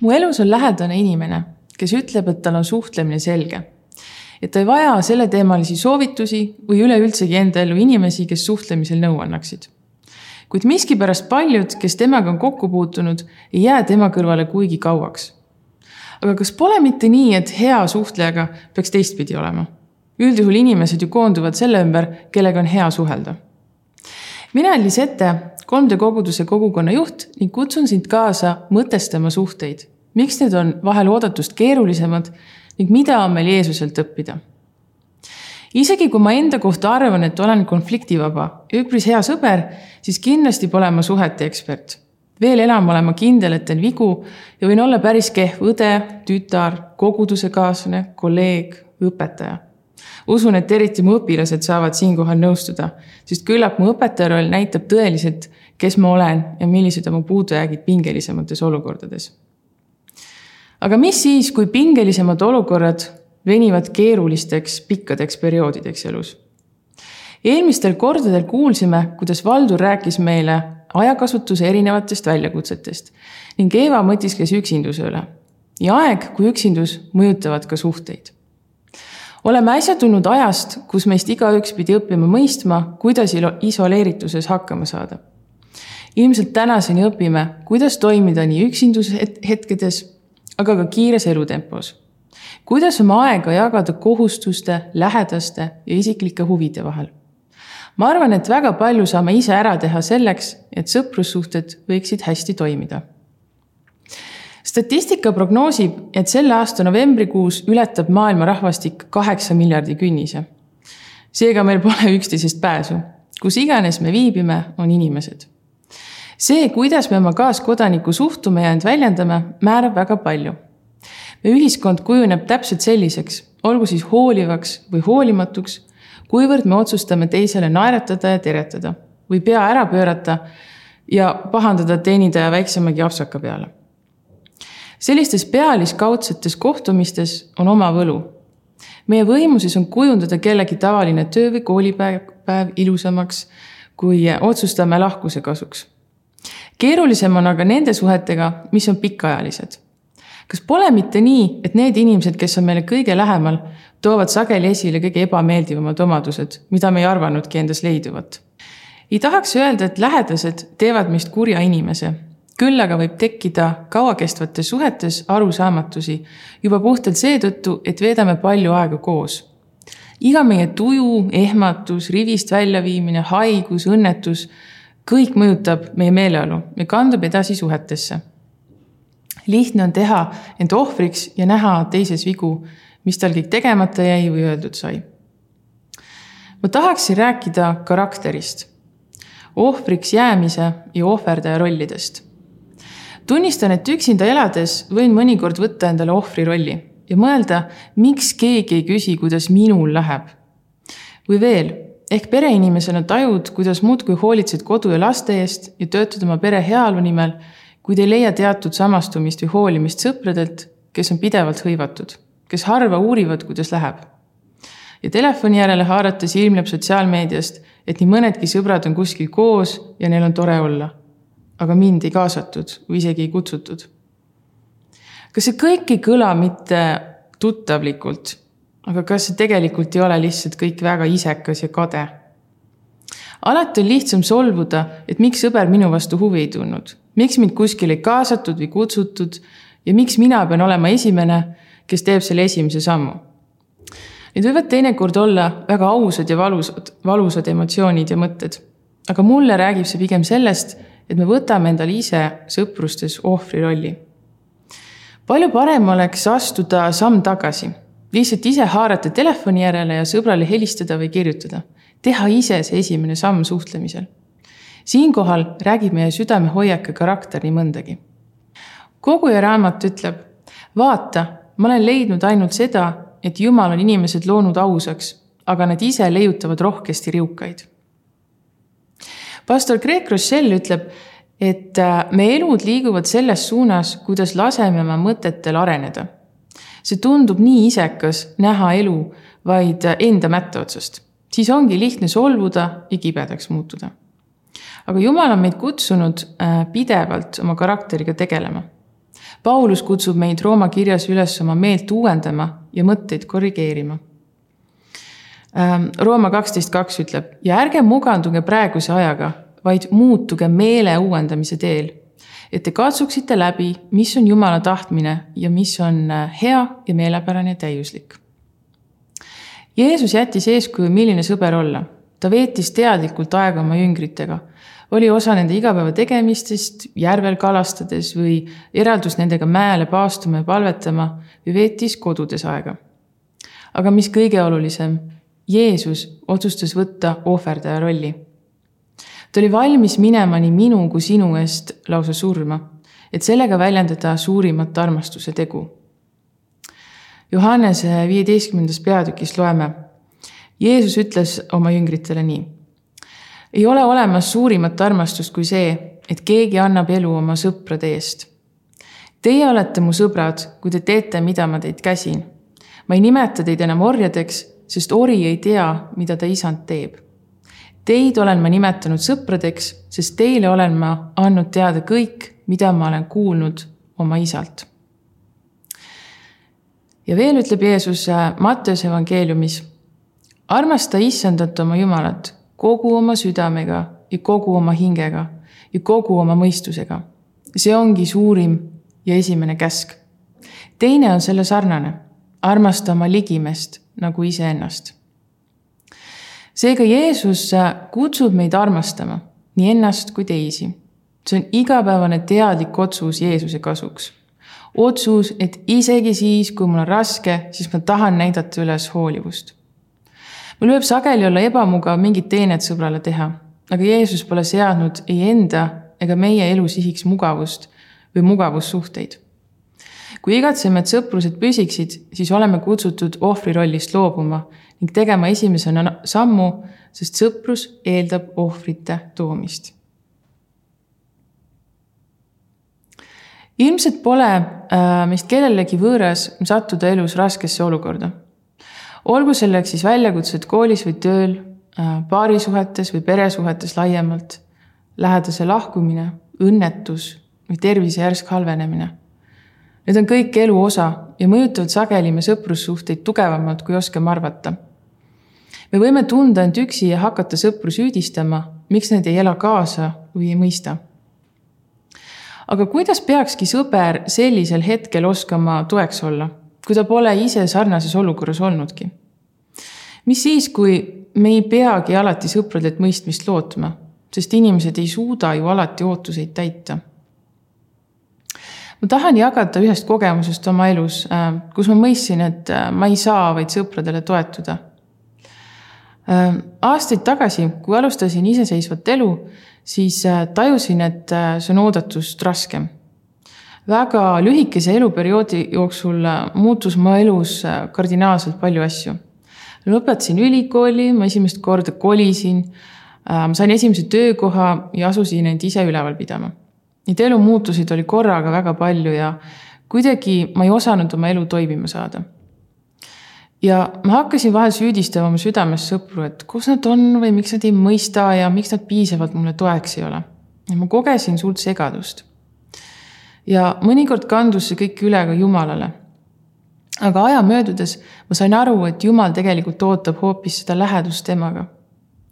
mu elus on lähedane inimene, kes ütleb, et tal on suhtlemine selge. et ta ei vaja selleteemalisi soovitusi või üleüldsegi enda ellu inimesi, kes suhtlemisel nõu annaksid. kuid miskipärast paljud, kes temaga on kokku puutunud, ei jää tema kõrvale kuigi kauaks. aga kas pole mitte nii, et hea suhtlejaga peaks teistpidi olema? üldjuhul inimesed ju koonduvad selle ümber, kellega on hea suhelda. Mina olen Lisette, 3D koguduse kogukonna juht ning kutsun sind kaasa mõtestama suhteid. miks need on vahel oodatust keerulisemad ning mida on meil Jeesuselt õppida? isegi kui ma enda kohta arvan, et olen konfliktivaba ja üpris hea sõber, siis kindlasti pole ma suhete ekspert. veel enam olen ma kindel, et teen vigu ja võin olla päris kehv õde, tütar, koguduse kaaslane, kolleeg, õpetaja usun, et eriti mu õpilased saavad siinkohal nõustuda, sest küllap mu õpetaja roll näitab tõeliselt, kes ma olen ja millised on mu puudujäägid pingelisemates olukordades. aga mis siis, kui pingelisemad olukorrad venivad keerulisteks pikkadeks perioodideks elus? eelmistel kordadel kuulsime, kuidas Valdur rääkis meile ajakasutuse erinevatest väljakutsetest ning Eeva mõtiskles üksinduse üle. ja aeg kui üksindus mõjutavad ka suhteid oleme äsja tulnud ajast, kus meist igaüks pidi õppima mõistma, kuidas isoleerituses hakkama saada. ilmselt tänaseni õpime, kuidas toimida nii üksindushetkedes, aga ka kiires elutempos. kuidas oma aega jagada kohustuste, lähedaste ja isiklike huvide vahel. ma arvan, et väga palju saame ise ära teha selleks, et sõprussuhted võiksid hästi toimida statistika prognoosib, et selle aasta novembrikuus ületab maailma rahvastik kaheksa miljardi künnise. seega meil pole üksteisest pääsu, kus iganes me viibime, on inimesed. see, kuidas me oma kaaskodanikku suhtume ja end väljendame, määrab väga palju. meie ühiskond kujuneb täpselt selliseks, olgu siis hoolivaks või hoolimatuks, kuivõrd me otsustame teisele naeratada ja teretada või pea ära pöörata ja pahandada teenindaja väiksemagi apsaka peale sellistes pealiskaudsetes kohtumistes on oma võlu. meie võimuses on kujundada kellegi tavaline töö või koolipäev päev ilusamaks, kui otsustame lahkuse kasuks. keerulisem on aga nende suhetega, mis on pikaajalised. kas pole mitte nii, et need inimesed, kes on meile kõige lähemal, toovad sageli esile kõige ebameeldivamad omadused, mida me ei arvanudki endas leiduvat? ei tahaks öelda, et lähedased teevad meist kurja inimese küll aga võib tekkida kauakestvates suhetes arusaamatusi juba puhtalt seetõttu, et veedame palju aega koos. iga meie tuju, ehmatus, rivist väljaviimine, haigus, õnnetus, kõik mõjutab meie meeleolu ja kandub edasi suhetesse. lihtne on teha end ohvriks ja näha teises vigu, mis tal kõik tegemata jäi või öeldud sai. ma tahaksin rääkida karakterist, ohvriks jäämise ja ohverdaja rollidest tunnistan, et üksinda elades võin mõnikord võtta endale ohvri rolli ja mõelda, miks keegi ei küsi, kuidas minul läheb. või veel, ehk pereinimesena tajud, kuidas muudkui hoolitsed kodu ja laste eest ja töötad oma pere heaolu nimel, kuid ei leia teatud samastumist või hoolimist sõpradelt, kes on pidevalt hõivatud, kes harva uurivad, kuidas läheb. ja telefoni järele haarates ilmneb sotsiaalmeediast, et nii mõnedki sõbrad on kuskil koos ja neil on tore olla aga mind ei kaasatud või isegi ei kutsutud. kas see kõik ei kõla mitte tuttavlikult, aga kas see tegelikult ei ole lihtsalt kõik väga isekas ja kade? alati on lihtsam solvuda, et miks sõber minu vastu huvi ei tundnud, miks mind kuskile ei kaasatud või kutsutud ja miks mina pean olema esimene, kes teeb selle esimese sammu. Need võivad teinekord olla väga ausad ja valusad, valusad emotsioonid ja mõtted. aga mulle räägib see pigem sellest, et me võtame endale ise sõprustes ohvri rolli. palju parem oleks astuda samm tagasi, lihtsalt ise haarata telefoni järele ja sõbrale helistada või kirjutada. teha ise see esimene samm suhtlemisel. siinkohal räägib meie südamehoiak ja karakter nii mõndagi. koguja raamat ütleb, vaata, ma olen leidnud ainult seda, et Jumal on inimesed loonud ausaks, aga nad ise leiutavad rohkesti riukaid pastor Greg Rochelle ütleb, et äh, meie elud liiguvad selles suunas, kuidas laseme oma mõtetel areneda. see tundub nii isekas näha elu vaid enda mätta otsast, siis ongi lihtne solvuda ja kibedaks muutuda. aga jumal on meid kutsunud äh, pidevalt oma karakteriga tegelema. Paulus kutsub meid Rooma kirjas üles oma meelt uuendama ja mõtteid korrigeerima. Ähm, Rooma kaksteist kaks ütleb ja ärge muganduge praeguse ajaga, vaid muutuge meele uuendamise teel. et te katsuksite läbi, mis on Jumala tahtmine ja mis on äh, hea ja meelepärane ja täiuslik. Jeesus jättis eeskuju, milline sõber olla. ta veetis teadlikult aega oma jüngritega oli osa nende igapäevategemistest järvel kalastades või eraldus nendega mäele paastuma ja palvetama või veetis kodudes aega. aga mis kõige olulisem, Jeesus otsustas võtta ohverdaja rolli. ta oli valmis minema nii minu kui sinu eest lausa surma, et sellega väljendada suurimat armastuse tegu. Johannese viieteistkümnendas peatükis loeme. Jeesus ütles oma jüngritele nii ei ole olemas suurimat armastust kui see, et keegi annab elu oma sõprade eest. Teie olete mu sõbrad, kui te teete, mida ma teid käsin. ma ei nimeta teid enam orjadeks, sest ori ei tea, mida ta isand teeb. Teid olen ma nimetanud sõpradeks, sest teile olen ma andnud teada kõik, mida ma olen kuulnud oma isalt. ja veel ütleb Jeesus äh, Matteuse evangeeliumis. armasta issandat oma Jumalat kogu oma südamega ja kogu oma hingega ja kogu oma mõistusega. see ongi suurim ja esimene käsk. teine on selle sarnane, armasta oma ligimest nagu iseennast. seega Jeesus kutsub meid armastama nii ennast kui teisi. see on igapäevane teadlik otsus Jeesuse kasuks. otsus, et isegi siis, kui mul on raske, siis ma tahan näidata üles hoolivust mul võib sageli olla ebamugav mingit teenet sõbrale teha, aga Jeesus pole seadnud ei enda ega meie elu sihiks mugavust või mugavussuhteid. Kui igatseme, et sõprused püsiksid, siis oleme kutsutud ohvri rollist loobuma ning tegema esimesena sammu, sest sõprus eeldab ohvrite toomist. ilmselt pole äh, meist kellelegi võõras sattuda elus raskesse olukorda olgu selleks siis väljakutsed koolis või tööl, äh, paarisuhetes või peresuhetes laiemalt, lähedase lahkumine, õnnetus või tervise järsk halvenemine. Need on kõik elu osa ja mõjutavad sageli me sõprussuhteid tugevamalt, kui oskame arvata. me võime tunda end üksi ja hakata sõpru süüdistama, miks need ei ela kaasa või ei mõista. aga kuidas peakski sõber sellisel hetkel oskama toeks olla kui ta pole ise sarnases olukorras olnudki. mis siis, kui me ei peagi alati sõpradelt mõistmist lootma, sest inimesed ei suuda ju alati ootuseid täita. Ma tahan jagada ühest kogemusest oma elus, äh, kus ma mõistsin, et äh, ma ei saa vaid sõpradele toetuda. Äh, aastaid tagasi, kui alustasin iseseisvat elu, siis tajusin, et see on oodatust raskem väga lühikese eluperioodi jooksul muutus mu elus kardinaalselt palju asju. lõpetasin ülikooli, ma esimest korda kolisin, ma sain esimese töökoha ja asusin end ise üleval pidama. Neid elumuutusid oli korraga väga palju ja kuidagi ma ei osanud oma elu toimima saada. ja ma hakkasin vahel süüdistama oma südames sõpru, et kus nad on või miks nad ei mõista ja miks nad piisavalt mulle toeks ei ole. ja ma kogesin suurt segadust ja mõnikord kandus see kõik üle ka Jumalale. aga aja möödudes ma sain aru, et Jumal tegelikult ootab hoopis seda lähedust temaga.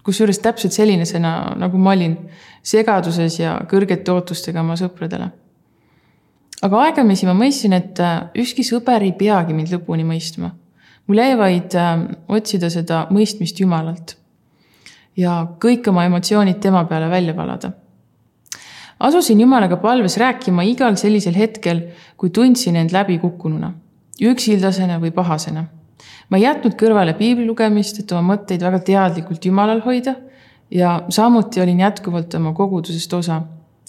Kusjuures täpselt sellisena, nagu ma olin, segaduses ja kõrgete ootustega oma sõpradele. aga aegamisi ma mõistsin, et äh, ükski sõber ei peagi mind lõpuni mõistma. mul jäi vaid äh, otsida seda mõistmist Jumalalt ja kõik oma emotsioonid tema peale välja valada asusin Jumalaga palves rääkima igal sellisel hetkel, kui tundsin end läbikukkununa, üksildasena või pahasena. Ma ei jätnud kõrvale piibli lugemist, et oma mõtteid väga teadlikult Jumalal hoida ja samuti olin jätkuvalt oma kogudusest osa,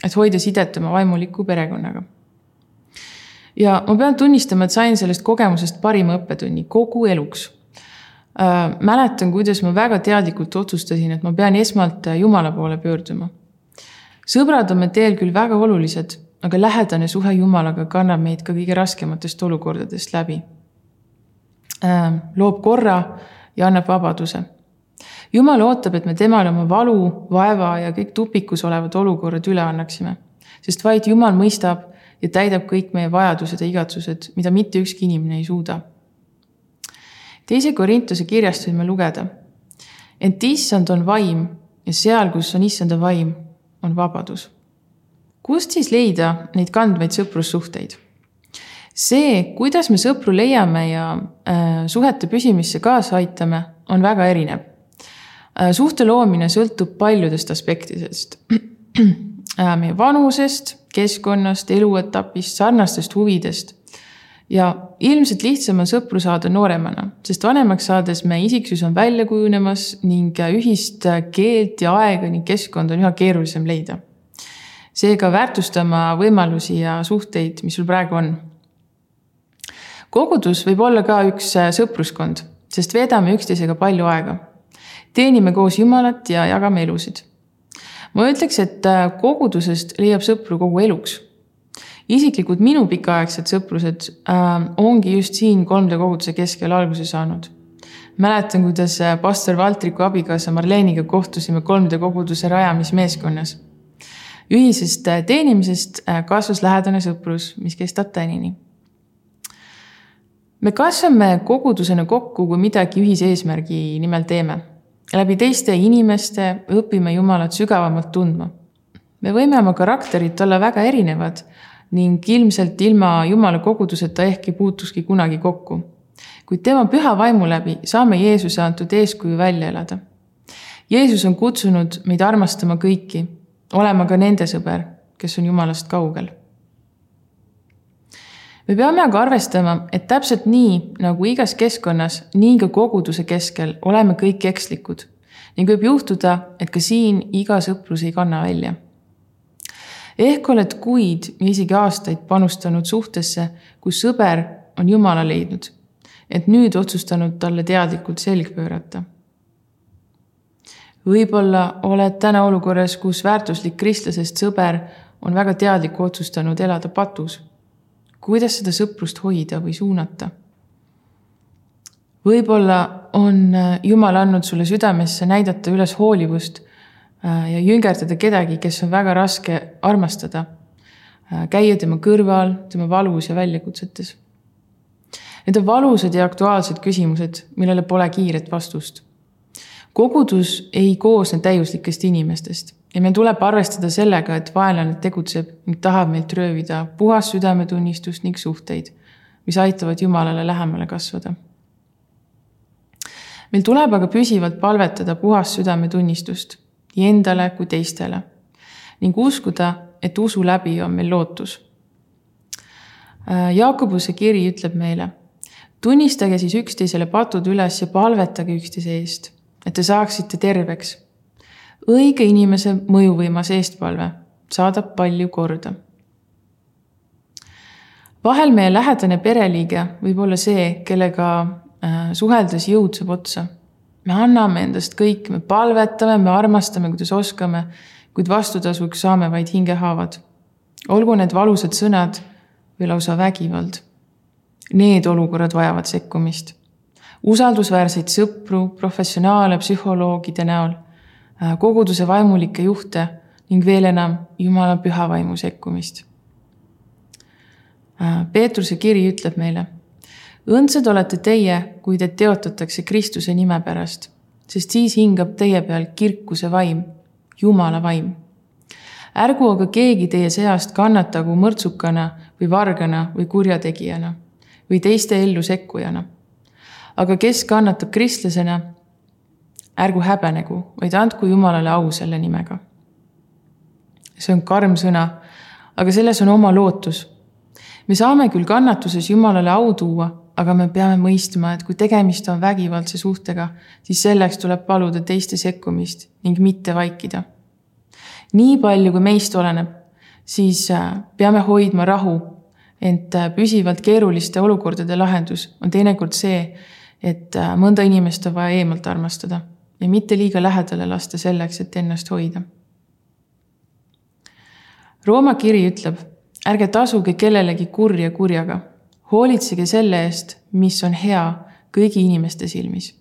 et hoida sidet oma vaimuliku perekonnaga. ja ma pean tunnistama, et sain sellest kogemusest parima õppetunni kogu eluks äh,. mäletan, kuidas ma väga teadlikult otsustasin, et ma pean esmalt Jumala poole pöörduma sõbrad on meil teel küll väga olulised, aga lähedane suhe Jumalaga kannab meid ka kõige raskematest olukordadest läbi. Ähm, loob korra ja annab vabaduse. Jumal ootab, et me temale oma valu, vaeva ja kõik tupikus olevad olukorrad üle annaksime, sest vaid Jumal mõistab ja täidab kõik meie vajadused ja igatsused, mida mitte ükski inimene ei suuda. teise Korintuse kirjast võime lugeda. ent issand on vaim ja seal, kus on issanda vaim, on vabadus. kust siis leida neid kandvaid sõprussuhteid? See, kuidas me sõpru leiame ja äh, suhete püsimisse kaasa aitame, on väga erinev äh,. suhte loomine sõltub paljudest aspektidest äh,. meie vanusest, keskkonnast, eluetapist, sarnastest huvidest. ja ilmselt lihtsam on sõpru saada nooremana, sest vanemaks saades meie isiksus on välja kujunemas ning ühist keelt ja aega ning keskkonda on üha keerulisem leida. seega väärtustama võimalusi ja suhteid, mis sul praegu on kogudus võib olla ka üks äh, sõpruskond, sest veedame üksteisega palju aega. teenime koos Jumalat ja jagame elusid. ma ütleks, et äh, kogudusest leiab sõpru kogu eluks. isiklikult minu pikaaegsed sõprused äh, ongi just siin 3D koguduse keskel alguse saanud. mäletan, kuidas äh, pastor Valtriku abikaasa Marleeniga kohtusime 3D koguduse rajamismeeskonnas ühisest teenimisest kasvas lähedane sõprus, mis kestab tänini me kasvame kogudusena kokku, kui midagi ühise eesmärgi nimel teeme. läbi teiste inimeste õpime Jumalat sügavamalt tundma. me võime oma karakterit olla väga erinevad ning ilmselt ilma Jumala koguduseta ehk ei puutukski kunagi kokku. kuid tema püha vaimu läbi saame Jeesuse antud eeskuju välja elada. Jeesus on kutsunud meid armastama kõiki, olema ka nende sõber, kes on Jumalast kaugel me peame aga arvestama, et täpselt nii nagu igas keskkonnas, nii ka koguduse keskel oleme kõik ekslikud ning võib juhtuda, et ka siin iga sõprus ei kanna välja. ehk oled kuid ja isegi aastaid panustanud suhtesse, kus sõber on Jumala leidnud, et nüüd otsustanud talle teadlikult selg pöörata. võib-olla oled täna olukorras, kus väärtuslik kristlasest sõber on väga teadliku otsustanud elada patus kuidas seda sõprust hoida või suunata. võib-olla on äh, Jumal andnud sulle südamesse näidata üles hoolivust äh, ja jüngerdada kedagi, kes on väga raske armastada. Äh, käia tema kõrval, tema valus ja väljakutsetes. Need on valusad ja aktuaalsed küsimused, millele pole kiiret vastust. kogudus ei koosne täiuslikest inimestest ja meil tuleb arvestada sellega, et vaenlane tegutseb ning tahab meilt röövida puhas südametunnistust ning suhteid, mis aitavad Jumalale lähemale kasvada. meil tuleb aga püsivalt palvetada puhast südametunnistust nii endale kui teistele ning uskuda, et usu läbi on meil lootus. Jaakobuse kiri ütleb meile, tunnistage siis üksteisele patud üles ja palvetage üksteise eest, et te saaksite terveks õige inimese mõjuvõimas eestpalve saadab palju korda. vahel meie lähedane pereliige võib olla see, kellega äh, suheldes jõud saab otsa. me anname endast kõik, me palvetame, me armastame, kuidas oskame, kuid vastutasuks saame vaid hingehaavad. olgu need valusad sõnad või lausa vägivald. Need olukorrad vajavad sekkumist usaldusväärseid sõpru, professionaale psühholoogide näol koguduse vaimulikke juhte ning veel enam Jumala püha vaimu sekkumist. Äh, Peetruse kiri ütleb meile. õndsad olete teie, kui teid teotatakse Kristuse nime pärast, sest siis hingab teie peal kirkuse vaim, Jumala vaim. ärgu aga keegi teie seast kannatagu mõrtsukana või vargana või kurjategijana või teiste ellu sekkujana. aga kes kannatab kristlasena, ärgu häbenegu, vaid andku Jumalale au selle nimega. see on karm sõna, aga selles on oma lootus. me saame küll kannatuses Jumalale au tuua, aga me peame mõistma, et kui tegemist on vägivaldse suhtega, siis selleks tuleb paluda teiste sekkumist ning mitte vaikida. nii palju, kui meist oleneb, siis äh, peame hoidma rahu, ent äh, püsivalt keeruliste olukordade lahendus on teinekord see, et äh, mõnda inimest on vaja eemalt armastada ja mitte liiga lähedale lasta selleks, et ennast hoida. Rooma kiri ütleb, ärge tasuge kellelegi kurja kurjaga, hoolitsege selle eest, mis on hea kõigi inimeste silmis.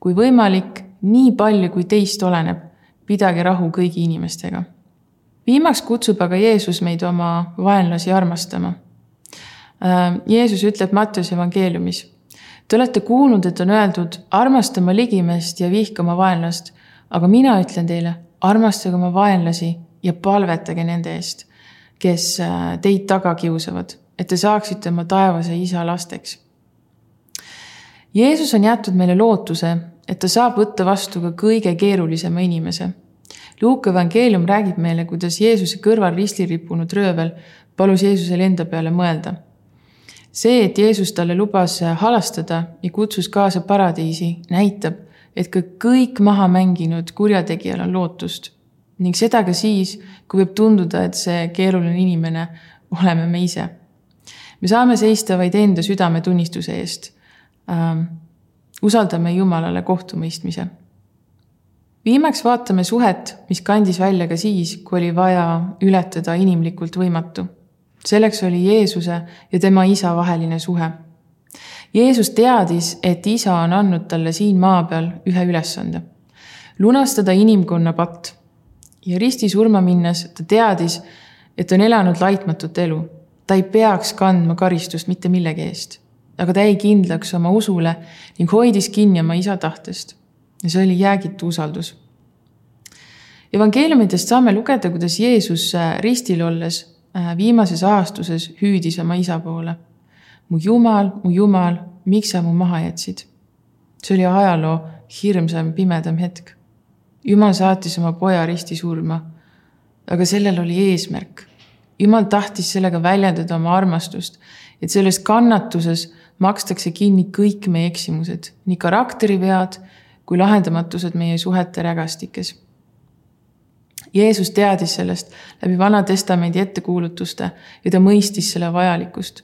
kui võimalik, nii palju kui teist oleneb, pidage rahu kõigi inimestega. viimaks kutsub aga Jeesus meid oma vaenlasi armastama. Äh, Jeesus ütleb Mattiuse evangeeliumis. Te olete kuulnud, et on öeldud, armasta oma ligimest ja vihka oma vaenlast, aga mina ütlen teile, armastage oma vaenlasi ja palvetage nende eest, kes äh, teid taga kiusavad, et te saaksite oma taevase isa lasteks. Jeesus on jätnud meile lootuse, et ta saab võtta vastu ka kõige keerulisema inimese Luuka evangeelium räägib meile, kuidas Jeesuse kõrval ristil rippunud röövel palus Jeesusel enda peale mõelda. See, et Jeesus talle lubas halastada ja kutsus kaasa paradiisi, näitab, et ka kõik maha mänginud kurjategijal on lootust. ning seda ka siis, kui võib tunduda, et see keeruline inimene oleme me ise. me saame seista vaid enda südametunnistuse eest ähm,. usaldame Jumalale kohtumõistmise viimaks vaatame suhet, mis kandis välja ka siis, kui oli vaja ületada inimlikult võimatu. Selleks oli Jeesuse ja tema isa vaheline suhe. Jeesus teadis, et isa on andnud talle siin maa peal ühe ülesande. lunastada inimkonna patt. ja risti surma minnes ta teadis, et on elanud laitmatut elu. ta ei peaks kandma karistust mitte millegi eest. aga ta jäi kindlaks oma usule ning hoidis kinni oma isa tahtest ja see oli jäägitu usaldus. evangeeliumidest saame lugeda, kuidas Jeesus äh, ristil olles viimases aastuses hüüdis oma isa poole. mu Jumal, mu Jumal, miks sa mu maha jätsid? see oli ajaloo hirmsam, pimedam hetk. Jumal saatis oma poja risti surma. aga sellel oli eesmärk. Jumal tahtis sellega väljendada oma armastust, et selles kannatuses makstakse kinni kõik meie eksimused, nii karakterivead kui lahendamatused meie suhete rägastikes. Jeesus teadis sellest läbi Vana Testamendi ettekuulutuste ja ta mõistis selle vajalikkust.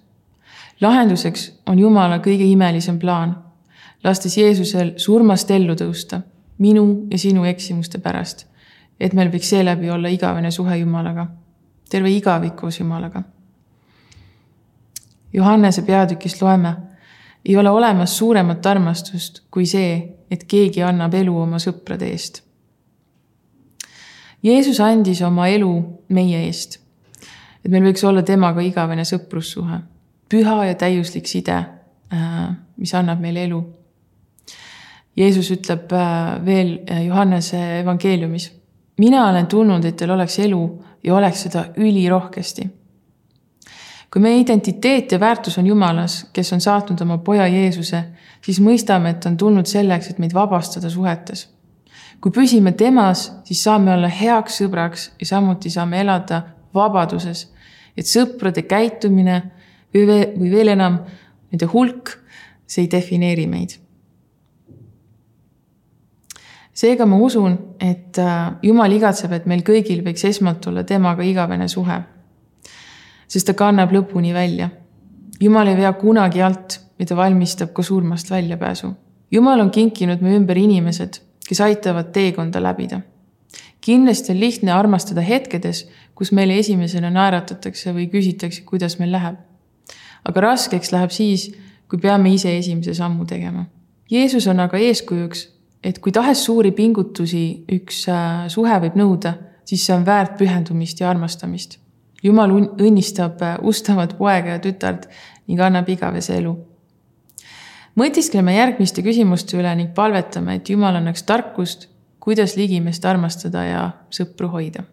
lahenduseks on Jumala kõige imelisem plaan, lastes Jeesusel surmast ellu tõusta minu ja sinu eksimuste pärast, et meil võiks seeläbi olla igavene suhe Jumalaga, terve igavik koos Jumalaga. Johannese peatükist loeme, ei ole olemas suuremat armastust kui see, et keegi annab elu oma sõprade eest. Jeesus andis oma elu meie eest, et meil võiks olla temaga igavene sõprussuhe, püha ja täiuslik side, äh, mis annab meile elu. Jeesus ütleb äh, veel äh, Johannese evangeeliumis, mina olen tulnud, et teil oleks elu ja oleks seda ülirohkesti kui meie identiteet ja väärtus on Jumalas, kes on saatnud oma poja Jeesuse, siis mõistame, et on tulnud selleks, et meid vabastada suhetes. Kui püsime temas, siis saame olla heaks sõbraks ja samuti saame elada vabaduses. et sõprade käitumine või veel enam, nende hulk, see ei defineeri meid. seega ma usun, et äh, Jumal igatseb, et meil kõigil võiks esmalt olla temaga igavene suhe sest ta kannab lõpuni välja. jumal ei vea kunagi alt ja ta valmistab ka surmast väljapääsu. jumal on kinkinud meie ümber inimesed, kes aitavad teekonda läbida. kindlasti on lihtne armastada hetkedes, kus meile esimesena naeratatakse või küsitakse, kuidas meil läheb. aga raskeks läheb siis, kui peame ise esimese sammu tegema. Jeesus on aga eeskujuks, et kui tahes suuri pingutusi üks äh, suhe võib nõuda, siis see on väärt pühendumist ja armastamist jumal õnnistab äh, ustavat poega ja tütart ning annab igavese elu. Mõtiskleme järgmiste küsimuste üle ning palvetame, et Jumal annaks tarkust, kuidas ligimest armastada ja sõpru hoida